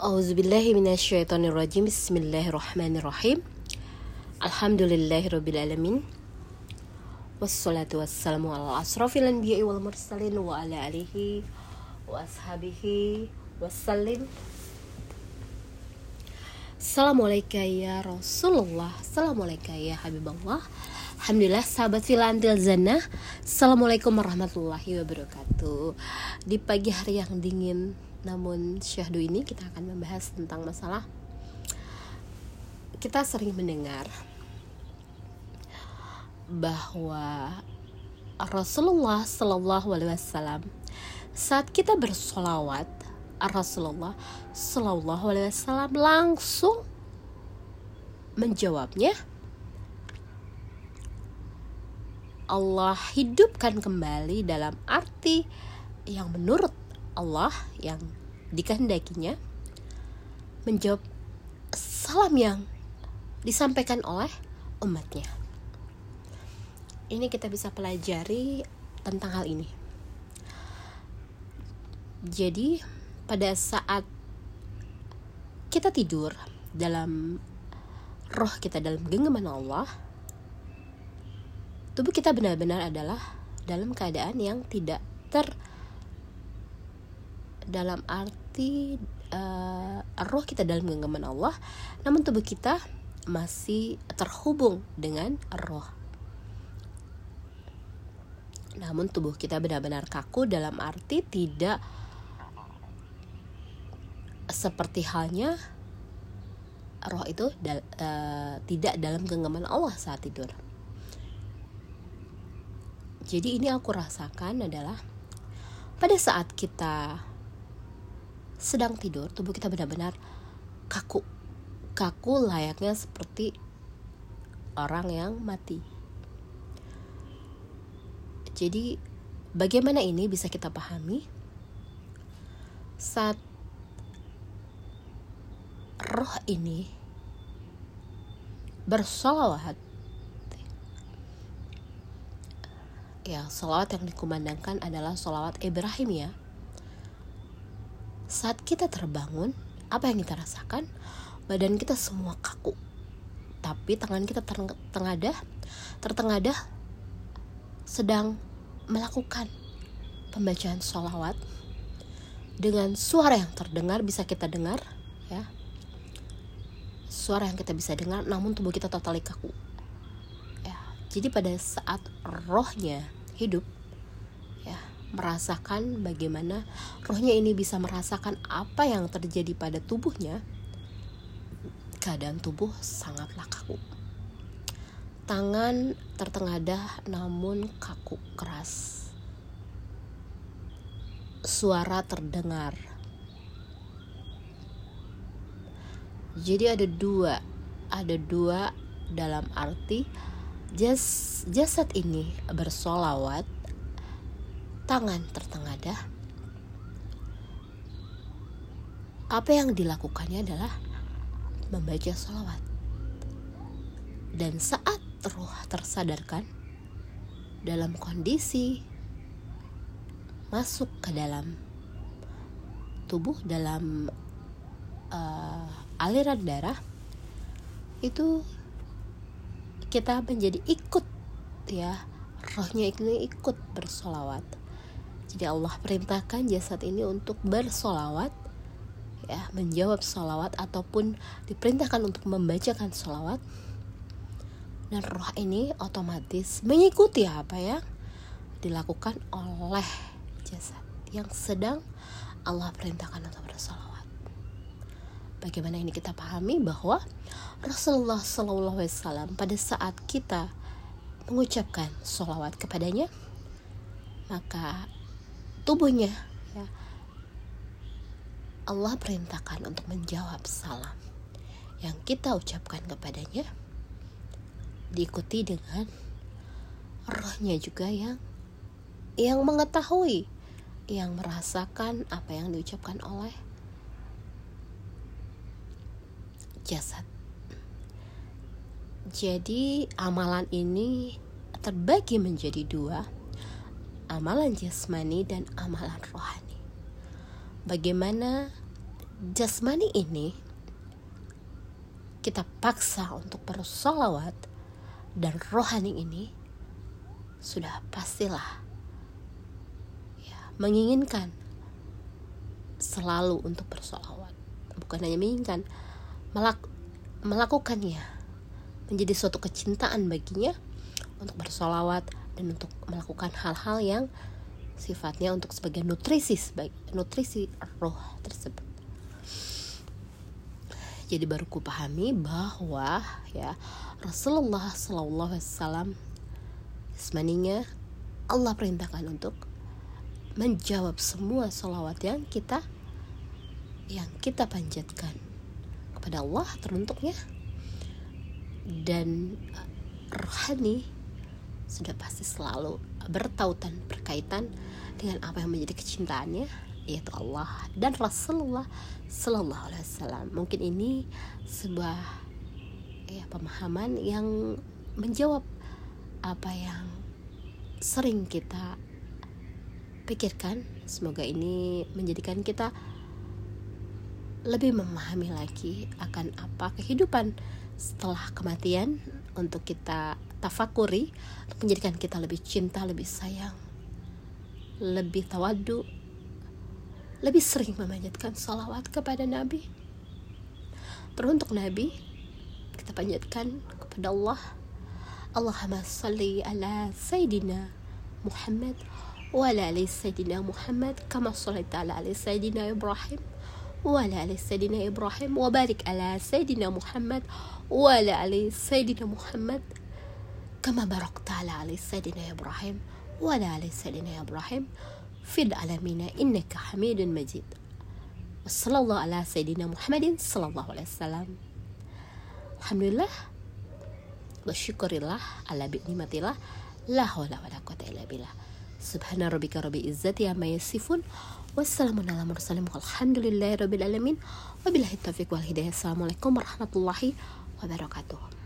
Auzubillahiminasyaitonirrajim Bismillahirrahmanirrahim. Alhamdulillahirrabbilalamin Wassalatu wassalamu ala asrafil anbiya'i wal mursalin Wa ala alihi wa ashabihi wassalim. Assalamualaikum ya Rasulullah. Assalamualaikum ya Habibullah. Alhamdulillah sahabat filantil zana Assalamualaikum warahmatullahi wabarakatuh. Di pagi hari yang dingin Namun syahdu ini kita akan membahas tentang masalah Kita sering mendengar bahwa Rasulullah Shallallahu Alaihi Wasallam saat kita bersolawat Rasulullah Shallallahu Alaihi Wasallam langsung menjawabnya Allah hidupkan kembali dalam arti yang menurut Allah yang dikehendakinya menjawab salam yang disampaikan oleh umatnya ini kita bisa pelajari tentang hal ini. Jadi, pada saat kita tidur dalam roh kita dalam genggaman Allah, tubuh kita benar-benar adalah dalam keadaan yang tidak ter dalam arti uh, roh kita dalam genggaman Allah, namun tubuh kita masih terhubung dengan roh namun tubuh kita benar-benar kaku dalam arti tidak seperti halnya roh itu da uh, tidak dalam genggaman Allah saat tidur. Jadi ini aku rasakan adalah pada saat kita sedang tidur, tubuh kita benar-benar kaku. Kaku layaknya seperti orang yang mati. Jadi bagaimana ini bisa kita pahami? Saat roh ini bersolawat ya solawat yang dikumandangkan adalah solawat Ibrahim ya saat kita terbangun apa yang kita rasakan? Badan kita semua kaku. Tapi tangan kita tertengadah tertengadah sedang melakukan pembacaan sholawat. Dengan suara yang terdengar bisa kita dengar ya. Suara yang kita bisa dengar namun tubuh kita total kaku. Ya jadi pada saat rohnya hidup merasakan bagaimana rohnya ini bisa merasakan apa yang terjadi pada tubuhnya keadaan tubuh sangatlah kaku Tangan tertengadah namun kaku keras. Suara terdengar. Jadi ada dua, ada dua dalam arti jas, jasad ini bersolawat, tangan tertengadah. Apa yang dilakukannya adalah membaca solawat. Dan saat roh tersadarkan dalam kondisi masuk ke dalam tubuh dalam uh, aliran darah itu kita menjadi ikut ya rohnya itu ikut bersolawat jadi Allah perintahkan jasad ini untuk bersolawat ya menjawab solawat ataupun diperintahkan untuk membacakan solawat dan roh ini otomatis mengikuti apa yang dilakukan oleh jasad yang sedang Allah perintahkan untuk bersolawat. Bagaimana ini kita pahami bahwa Rasulullah SAW pada saat kita mengucapkan solawat kepadanya, maka tubuhnya ya, Allah perintahkan untuk menjawab salam yang kita ucapkan kepadanya diikuti dengan rohnya juga yang yang mengetahui yang merasakan apa yang diucapkan oleh jasad. Jadi amalan ini terbagi menjadi dua, amalan jasmani dan amalan rohani. Bagaimana jasmani ini kita paksa untuk bersolawat dan rohani ini sudah pastilah ya menginginkan selalu untuk bersolawat bukan hanya menginginkan melak melakukannya menjadi suatu kecintaan baginya untuk bersolawat dan untuk melakukan hal-hal yang sifatnya untuk sebagai nutrisi sebagai nutrisi roh tersebut. Jadi baru ku pahami bahwa ya Rasulullah Shallallahu Alaihi Wasallam Semaninya Allah perintahkan untuk menjawab semua salawat yang kita yang kita panjatkan kepada Allah teruntuknya. Dan uh, rohani sudah pasti selalu bertautan berkaitan dengan apa yang menjadi kecintaannya yaitu Allah dan Rasulullah Sallallahu Alaihi Wasallam. Mungkin ini sebuah ya pemahaman yang menjawab apa yang sering kita pikirkan. Semoga ini menjadikan kita lebih memahami lagi akan apa kehidupan setelah kematian untuk kita tafakuri untuk menjadikan kita lebih cinta lebih sayang lebih tawadu lebih sering memanjatkan salawat kepada Nabi teruntuk Nabi kita panjatkan kepada Allah اللهم صل على سيدنا محمد وعلى آل سيدنا محمد كما صليت على آل سيدنا إبراهيم وعلى آل سيدنا إبراهيم وبارك على سيدنا محمد وعلى آل سيدنا محمد كما باركت على آل سيدنا إبراهيم وعلى آل سيدنا إبراهيم في العالمين إنك حميد مجيد وصلى الله على سيدنا محمد صلى الله عليه وسلم الحمد لله bersyukurillah ala bi'nimatillah la hawla wa la quwata illa billah subhana rabbika rabbil izzati amma yasifun wassalamun ala mursalin walhamdulillahi rabbil alamin wabillahi taufiq wal hidayah assalamualaikum warahmatullahi wabarakatuh